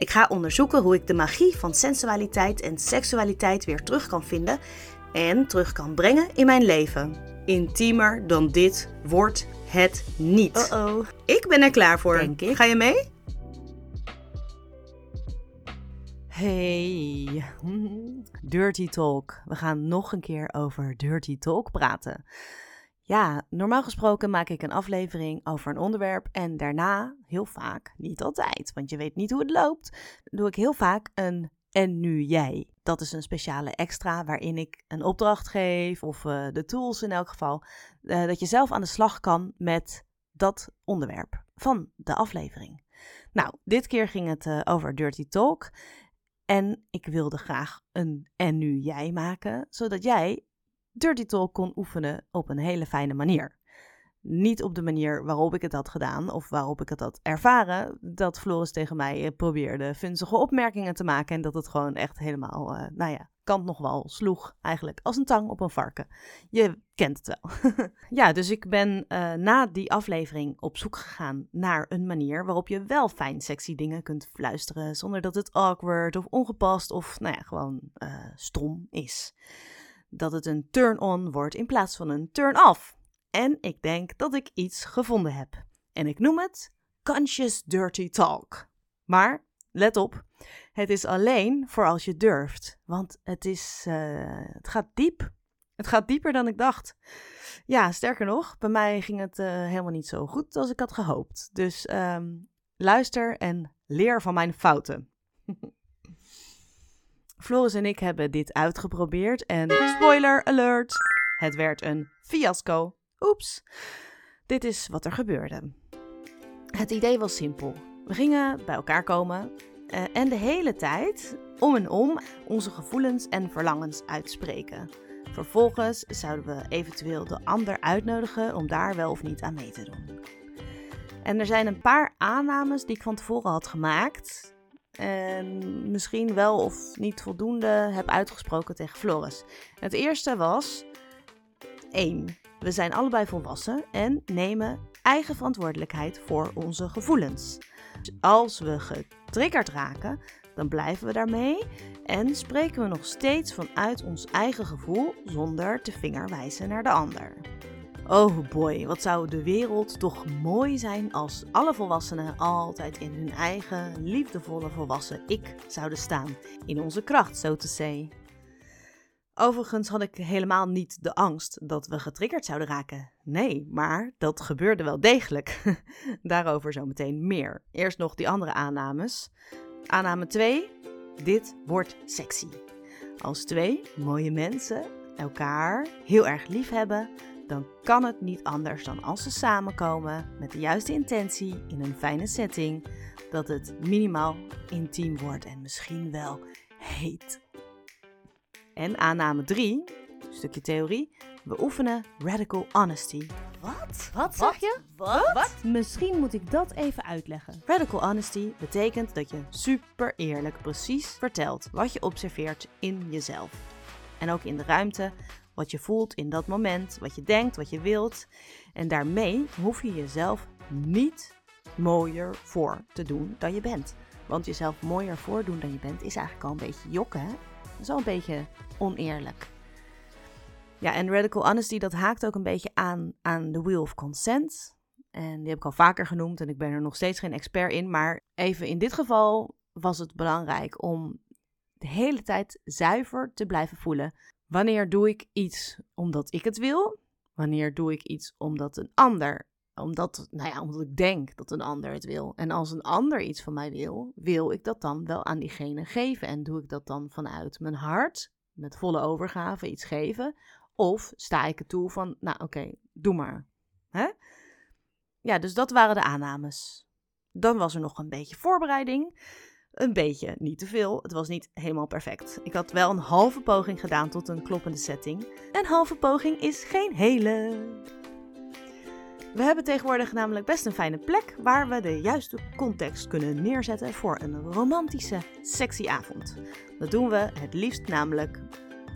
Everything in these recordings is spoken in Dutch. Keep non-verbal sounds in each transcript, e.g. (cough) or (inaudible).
Ik ga onderzoeken hoe ik de magie van sensualiteit en seksualiteit weer terug kan vinden en terug kan brengen in mijn leven. Intiemer dan dit wordt het niet. Uh-oh. Ik ben er klaar voor. Denk ik. Ga je mee? Hey, Dirty Talk. We gaan nog een keer over Dirty Talk praten. Ja, normaal gesproken maak ik een aflevering over een onderwerp en daarna, heel vaak, niet altijd, want je weet niet hoe het loopt, doe ik heel vaak een en nu jij. Dat is een speciale extra waarin ik een opdracht geef of eh, de tools in elk geval, eh, dat je zelf aan de slag kan met dat onderwerp van de aflevering. Nou, dit keer ging het eh, over Dirty Talk. En ik wilde graag een en nu jij maken, zodat jij Dirty Talk kon oefenen op een hele fijne manier. Niet op de manier waarop ik het had gedaan of waarop ik het had ervaren, dat Floris tegen mij eh, probeerde funzige opmerkingen te maken en dat het gewoon echt helemaal, eh, nou ja, kant nog wel sloeg eigenlijk als een tang op een varken. Je kent het wel. (laughs) ja, dus ik ben eh, na die aflevering op zoek gegaan naar een manier waarop je wel fijn sexy dingen kunt fluisteren zonder dat het awkward of ongepast of nou ja, gewoon eh, stom is. Dat het een turn-on wordt in plaats van een turn-off. En ik denk dat ik iets gevonden heb. En ik noem het Conscious Dirty Talk. Maar let op, het is alleen voor als je durft. Want het, is, eh, het gaat diep. Het gaat dieper dan ik dacht. Ja, sterker nog, bij mij ging het eh, helemaal niet zo goed als ik had gehoopt. Dus ehm, luister en leer van mijn fouten. (laughs) Floris en ik hebben dit uitgeprobeerd en spoiler alert, het werd een fiasco. Oeps. Dit is wat er gebeurde. Het idee was simpel. We gingen bij elkaar komen eh, en de hele tijd, om en om, onze gevoelens en verlangens uitspreken. Vervolgens zouden we eventueel de ander uitnodigen om daar wel of niet aan mee te doen. En er zijn een paar aannames die ik van tevoren had gemaakt. En misschien wel of niet voldoende heb uitgesproken tegen Floris. Het eerste was 1. We zijn allebei volwassen en nemen eigen verantwoordelijkheid voor onze gevoelens. Dus als we getriggerd raken, dan blijven we daarmee en spreken we nog steeds vanuit ons eigen gevoel zonder te vingerwijzen naar de ander. Oh boy, wat zou de wereld toch mooi zijn als alle volwassenen altijd in hun eigen liefdevolle volwassen ik zouden staan. In onze kracht, zo te zeggen. Overigens had ik helemaal niet de angst dat we getriggerd zouden raken. Nee, maar dat gebeurde wel degelijk. (laughs) Daarover zometeen meer. Eerst nog die andere aannames. Aanname 2. Dit wordt sexy. Als twee mooie mensen elkaar heel erg lief hebben, dan kan het niet anders dan als ze samenkomen met de juiste intentie in een fijne setting, dat het minimaal intiem wordt en misschien wel heet. En aanname 3, stukje theorie, we oefenen radical honesty. Wat? Wat zeg je? Wat? Wat? Misschien moet ik dat even uitleggen. Radical honesty betekent dat je super eerlijk precies vertelt wat je observeert in jezelf. En ook in de ruimte, wat je voelt in dat moment, wat je denkt, wat je wilt. En daarmee hoef je jezelf niet mooier voor te doen dan je bent. Want jezelf mooier voordoen dan je bent is eigenlijk al een beetje jokken, hè? Dat is al een beetje oneerlijk. Ja, en radical honesty, dat haakt ook een beetje aan aan de wheel of consent. En die heb ik al vaker genoemd en ik ben er nog steeds geen expert in. Maar even in dit geval was het belangrijk om de hele tijd zuiver te blijven voelen. Wanneer doe ik iets omdat ik het wil? Wanneer doe ik iets omdat een ander, omdat, nou ja, omdat ik denk dat een ander het wil? En als een ander iets van mij wil, wil ik dat dan wel aan diegene geven? En doe ik dat dan vanuit mijn hart, met volle overgave iets geven? Of sta ik er toe van, nou oké, doe maar. Hè? Ja, dus dat waren de aannames. Dan was er nog een beetje voorbereiding. Een beetje, niet te veel. Het was niet helemaal perfect. Ik had wel een halve poging gedaan tot een kloppende setting. Een halve poging is geen hele. We hebben tegenwoordig namelijk best een fijne plek waar we de juiste context kunnen neerzetten voor een romantische, sexy avond. Dat doen we het liefst namelijk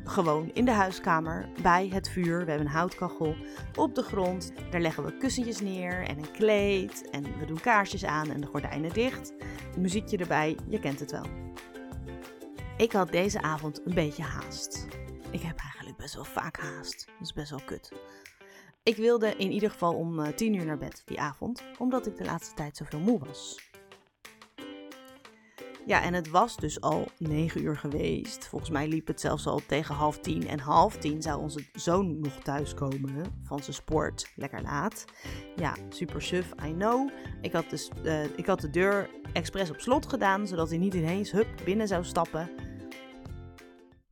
gewoon in de huiskamer, bij het vuur. We hebben een houtkachel op de grond. Daar leggen we kussentjes neer en een kleed. En we doen kaarsjes aan en de gordijnen dicht. Muziekje erbij, je kent het wel. Ik had deze avond een beetje haast. Ik heb eigenlijk best wel vaak haast. Dat is best wel kut. Ik wilde in ieder geval om 10 uur naar bed die avond, omdat ik de laatste tijd zoveel moe was. Ja, en het was dus al negen uur geweest. Volgens mij liep het zelfs al tegen half tien. En half tien zou onze zoon nog thuiskomen van zijn sport. Lekker laat. Ja, super suf, I know. Ik had, dus, uh, ik had de deur expres op slot gedaan, zodat hij niet ineens hup binnen zou stappen.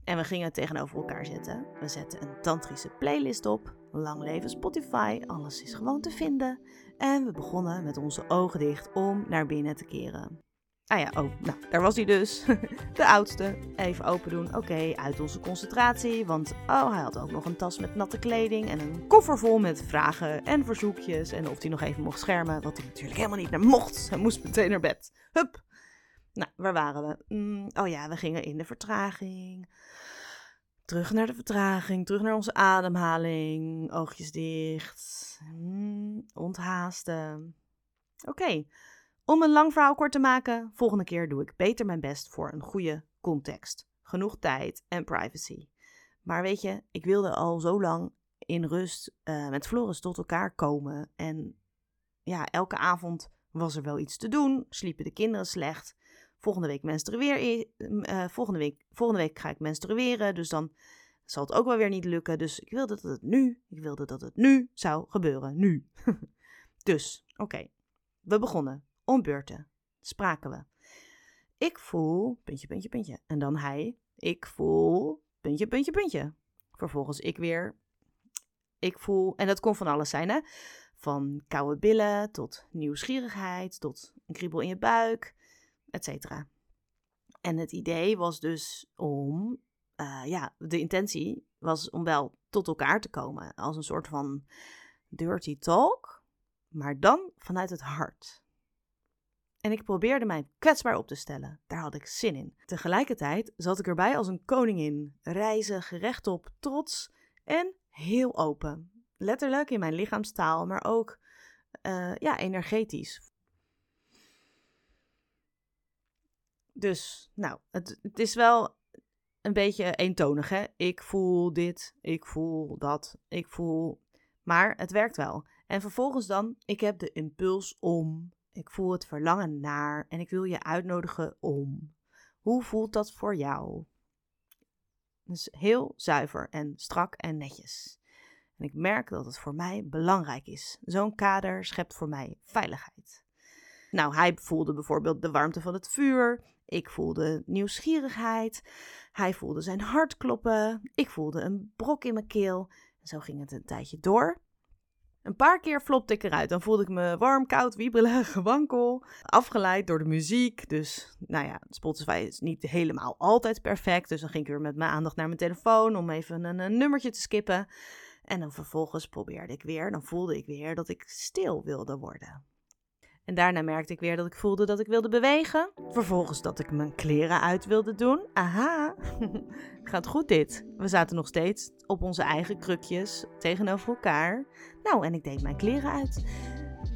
En we gingen het tegenover elkaar zetten. We zetten een tantrische playlist op. Lang leven Spotify, alles is gewoon te vinden. En we begonnen met onze ogen dicht om naar binnen te keren. Ah ja, oh, nou, daar was hij dus. (laughs) De oudste. Even open doen. Oké, uit onze concentratie. Want, oh, hij had ook nog een tas met natte kleding. En een koffer vol met vragen en verzoekjes. En of hij nog even mocht schermen. Wat hij natuurlijk helemaal niet naar mocht. Hij moest meteen naar bed. Hup. Nou, waar waren we? Mm, oh ja, we gingen in de vertraging. Terug naar de vertraging. Terug naar onze ademhaling. Oogjes dicht. Mm, onthaasten. Oké. Om een lang verhaal kort te maken, volgende keer doe ik beter mijn best voor een goede context. Genoeg tijd en privacy. Maar weet je, ik wilde al zo lang in rust uh, met Floris tot elkaar komen. En ja, elke avond was er wel iets te doen. Sliepen de kinderen slecht. Volgende week menstrueer uh, volgende, week, volgende week ga ik menstrueren. Dus dan zal het ook wel weer niet lukken. Dus ik wilde dat het nu, ik wilde dat het nu zou gebeuren. Nu. (laughs) dus, oké. We begonnen om beurten spraken we. Ik voel, puntje, puntje, puntje. En dan hij, ik voel, puntje, puntje, puntje. Vervolgens ik weer, ik voel, en dat kon van alles zijn hè. Van koude billen tot nieuwsgierigheid, tot een kriebel in je buik, etc. En het idee was dus om, uh, ja, de intentie was om wel tot elkaar te komen. Als een soort van dirty talk, maar dan vanuit het hart. En ik probeerde mij kwetsbaar op te stellen. Daar had ik zin in. Tegelijkertijd zat ik erbij als een koningin, reizig, rechtop, trots en heel open. Letterlijk in mijn lichaamstaal, maar ook uh, ja, energetisch. Dus, nou, het, het is wel een beetje eentonig, hè? Ik voel dit, ik voel dat, ik voel. Maar het werkt wel. En vervolgens dan, ik heb de impuls om ik voel het verlangen naar en ik wil je uitnodigen om. Hoe voelt dat voor jou? Dus heel zuiver en strak en netjes. En ik merk dat het voor mij belangrijk is. Zo'n kader schept voor mij veiligheid. Nou, hij voelde bijvoorbeeld de warmte van het vuur. Ik voelde nieuwsgierigheid. Hij voelde zijn hart kloppen. Ik voelde een brok in mijn keel. En zo ging het een tijdje door. Een paar keer flopte ik eruit. Dan voelde ik me warm, koud, wiebelig, (laughs) gewankel. Afgeleid door de muziek. Dus, nou ja, Spotify is niet helemaal altijd perfect. Dus dan ging ik weer met mijn aandacht naar mijn telefoon om even een, een nummertje te skippen. En dan vervolgens probeerde ik weer. Dan voelde ik weer dat ik stil wilde worden. En daarna merkte ik weer dat ik voelde dat ik wilde bewegen. Vervolgens dat ik mijn kleren uit wilde doen. Aha, (laughs) gaat goed dit. We zaten nog steeds op onze eigen krukjes tegenover elkaar. Nou, en ik deed mijn kleren uit.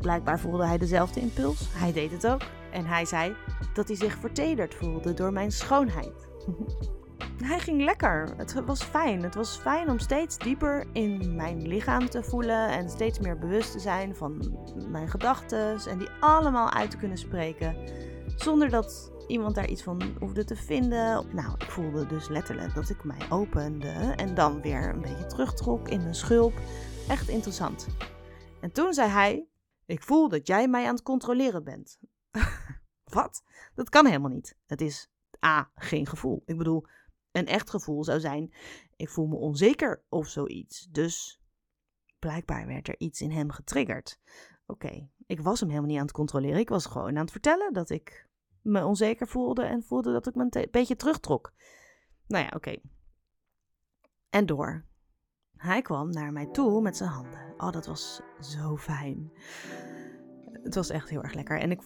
Blijkbaar voelde hij dezelfde impuls. Hij deed het ook. En hij zei dat hij zich vertederd voelde door mijn schoonheid. (laughs) Hij ging lekker. Het was fijn. Het was fijn om steeds dieper in mijn lichaam te voelen en steeds meer bewust te zijn van mijn gedachten en die allemaal uit te kunnen spreken zonder dat iemand daar iets van hoefde te vinden. Nou, ik voelde dus letterlijk dat ik mij opende en dan weer een beetje terugtrok in mijn schulp. Echt interessant. En toen zei hij: Ik voel dat jij mij aan het controleren bent. (laughs) Wat? Dat kan helemaal niet. Het is A, geen gevoel. Ik bedoel, een echt gevoel zou zijn: ik voel me onzeker of zoiets. Dus blijkbaar werd er iets in hem getriggerd. Oké, ik was hem helemaal niet aan het controleren. Ik was gewoon aan het vertellen dat ik me onzeker voelde en voelde dat ik me een beetje terugtrok. Nou ja, oké. En door. Hij kwam naar mij toe met zijn handen. Oh, dat was zo fijn. Het was echt heel erg lekker. En ik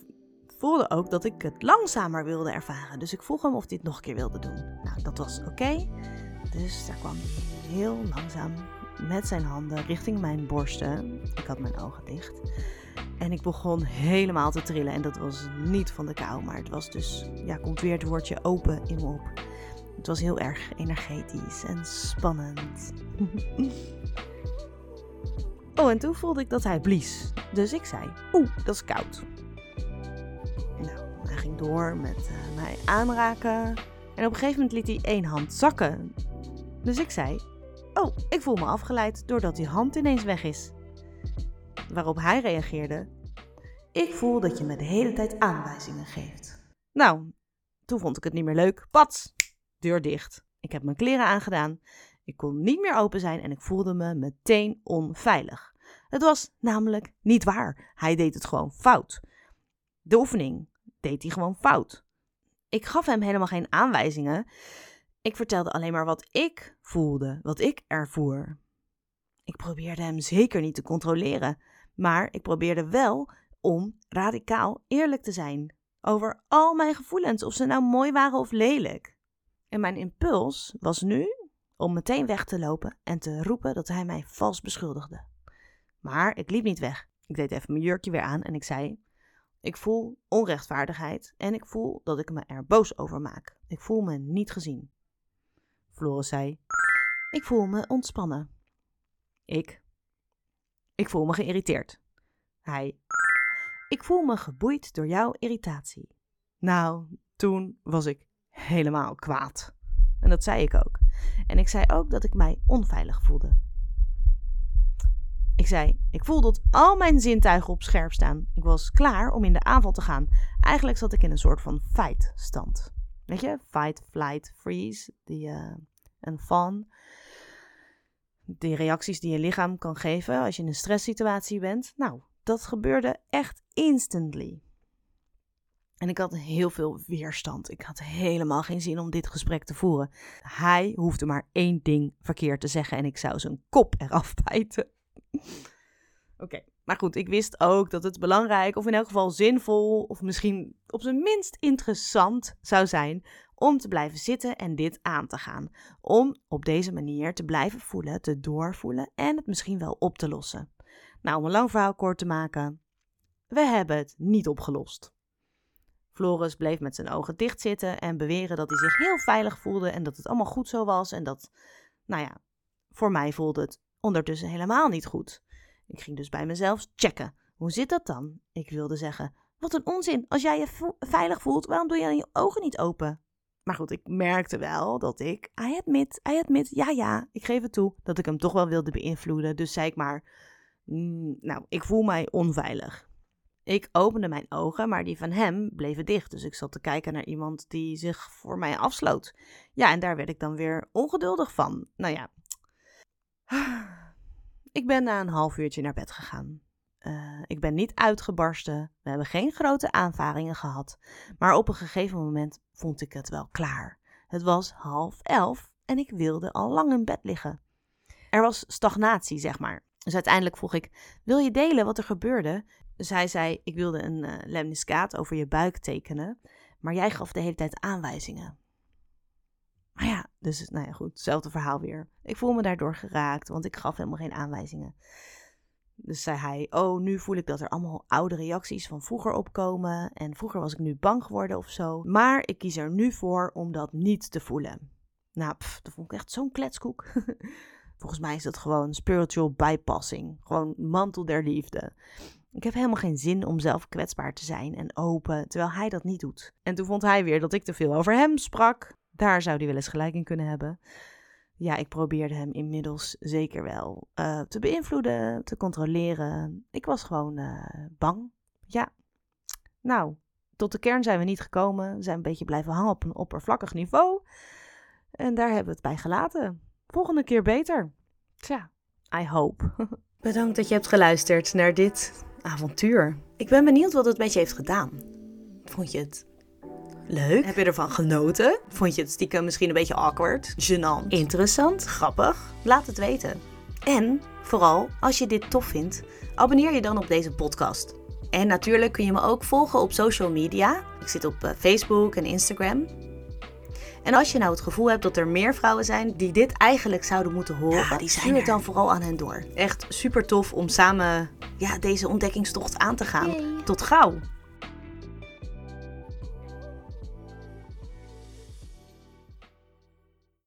voelde ook dat ik het langzamer wilde ervaren. Dus ik vroeg hem of hij het nog een keer wilde doen. Nou, dat was oké. Dus daar kwam hij heel langzaam met zijn handen richting mijn borsten. Ik had mijn ogen dicht. En ik begon helemaal te trillen. En dat was niet van de kou, maar het was dus, ja, komt weer het woordje open in me op. Het was heel erg energetisch en spannend. (laughs) oh, en toen voelde ik dat hij blies. Dus ik zei: Oeh, dat is koud. Ging door met uh, mij aanraken. En op een gegeven moment liet hij één hand zakken. Dus ik zei: Oh, ik voel me afgeleid doordat die hand ineens weg is. Waarop hij reageerde: Ik voel dat je me de hele tijd aanwijzingen geeft. Nou, toen vond ik het niet meer leuk. Pats! Deur dicht. Ik heb mijn kleren aangedaan. Ik kon niet meer open zijn en ik voelde me meteen onveilig. Het was namelijk niet waar. Hij deed het gewoon fout. De oefening deed hij gewoon fout. Ik gaf hem helemaal geen aanwijzingen. Ik vertelde alleen maar wat ik voelde, wat ik ervoer. Ik probeerde hem zeker niet te controleren, maar ik probeerde wel om radicaal eerlijk te zijn over al mijn gevoelens, of ze nou mooi waren of lelijk. En mijn impuls was nu om meteen weg te lopen en te roepen dat hij mij vals beschuldigde. Maar ik liep niet weg. Ik deed even mijn jurkje weer aan en ik zei: Ik voel onrechtvaardigheid en ik voel dat ik me er boos over maak. Ik voel me niet gezien. Floris zei: Ik voel me ontspannen. Ik. Ik voel me geïrriteerd. Hij. Ik voel me geboeid door jouw irritatie. Nou, toen was ik helemaal kwaad. En dat zei ik ook. En ik zei ook dat ik mij onveilig voelde. Ik zei, ik voel dat al mijn zintuigen op scherp staan. Ik was klaar om in de aanval te gaan. Eigenlijk zat ik in een soort van fight-stand. Weet je, fight, flight, freeze, die, uh, en fawn. Die reacties die je lichaam kan geven als je in een stresssituatie bent. Nou, dat gebeurde echt instantly. En ik had heel veel weerstand. Ik had helemaal geen zin om dit gesprek te voeren. Hij hoefde maar één ding verkeerd te zeggen en ik zou zijn kop eraf bijten. Oké, maar goed, ik wist ook dat het belangrijk, of in elk geval zinvol, of misschien op zijn minst interessant zou zijn om te blijven zitten en dit aan te gaan. Om op deze manier te blijven voelen, te doorvoelen en het misschien wel op te lossen. Nou, om een lang verhaal kort te maken, we hebben het niet opgelost. Floris bleef met zijn ogen dicht zitten en beweren dat hij zich heel veilig voelde en dat het allemaal goed zo was. En dat, nou ja, voor mij voelde het ondertussen helemaal niet goed. Ik ging dus bij mezelf checken. Hoe zit dat dan? Ik wilde zeggen: Wat een onzin. Als jij je veilig voelt, waarom doe je dan je ogen niet open? Maar goed, ik merkte wel dat ik, I admit, I admit, ja ja, ik geef het toe, dat ik hem toch wel wilde beïnvloeden. Dus zei ik maar, mm, nou, ik voel mij onveilig. Ik opende mijn ogen, maar die van hem bleven dicht. Dus ik zat te kijken naar iemand die zich voor mij afsloot. Ja, en daar werd ik dan weer ongeduldig van. Nou ja. Ik ben na een half uurtje naar bed gegaan. Uh, ik ben niet uitgebarsten. We hebben geen grote aanvaringen gehad. Maar op een gegeven moment vond ik het wel klaar. Het was half elf en ik wilde al lang in bed liggen. Er was stagnatie, zeg maar. Dus uiteindelijk vroeg ik: Wil je delen wat er gebeurde? Hij zei: Ik wilde een uh, lemniscaat over je buik tekenen. Maar jij gaf de hele tijd aanwijzingen. Maar ja, dus nou ja, goed, hetzelfde verhaal weer. Ik voel me daardoor geraakt, want ik gaf helemaal geen aanwijzingen. Dus zei hij: Oh, nu voel ik dat er allemaal oude reacties van vroeger opkomen. En vroeger was ik nu bang geworden of zo. Maar ik kies er nu voor om dat niet te voelen. Nou, pff, dat vond ik echt zo'n kletskoek. (laughs) Volgens mij is dat gewoon spiritual bypassing. Gewoon mantel der liefde. Ik heb helemaal geen zin om zelf kwetsbaar te zijn en open, terwijl hij dat niet doet. En toen vond hij weer dat ik te veel over hem sprak. Daar zou hij wel eens gelijk in kunnen hebben. Ja, ik probeerde hem inmiddels zeker wel uh, te beïnvloeden, te controleren. Ik was gewoon uh, bang. Ja. Nou, tot de kern zijn we niet gekomen. We zijn een beetje blijven hangen op een oppervlakkig niveau. En daar hebben we het bij gelaten. Volgende keer beter. Tja, I hope. (laughs) Bedankt dat je hebt geluisterd naar dit avontuur. Ik ben benieuwd wat het met je heeft gedaan. Vond je het Leuk. Heb je ervan genoten? Vond je het stiekem misschien een beetje awkward? Gênant? Interessant? Grappig? Laat het weten. En vooral, als je dit tof vindt, abonneer je dan op deze podcast. En natuurlijk kun je me ook volgen op social media. Ik zit op eh, Facebook en Instagram. En als je nou het gevoel hebt dat er meer vrouwen zijn die dit eigenlijk zouden moeten horen, die zijn stuur het dan vooral aan hen door. Echt super tof om samen ja, deze ontdekkingstocht aan te gaan. Tot gauw!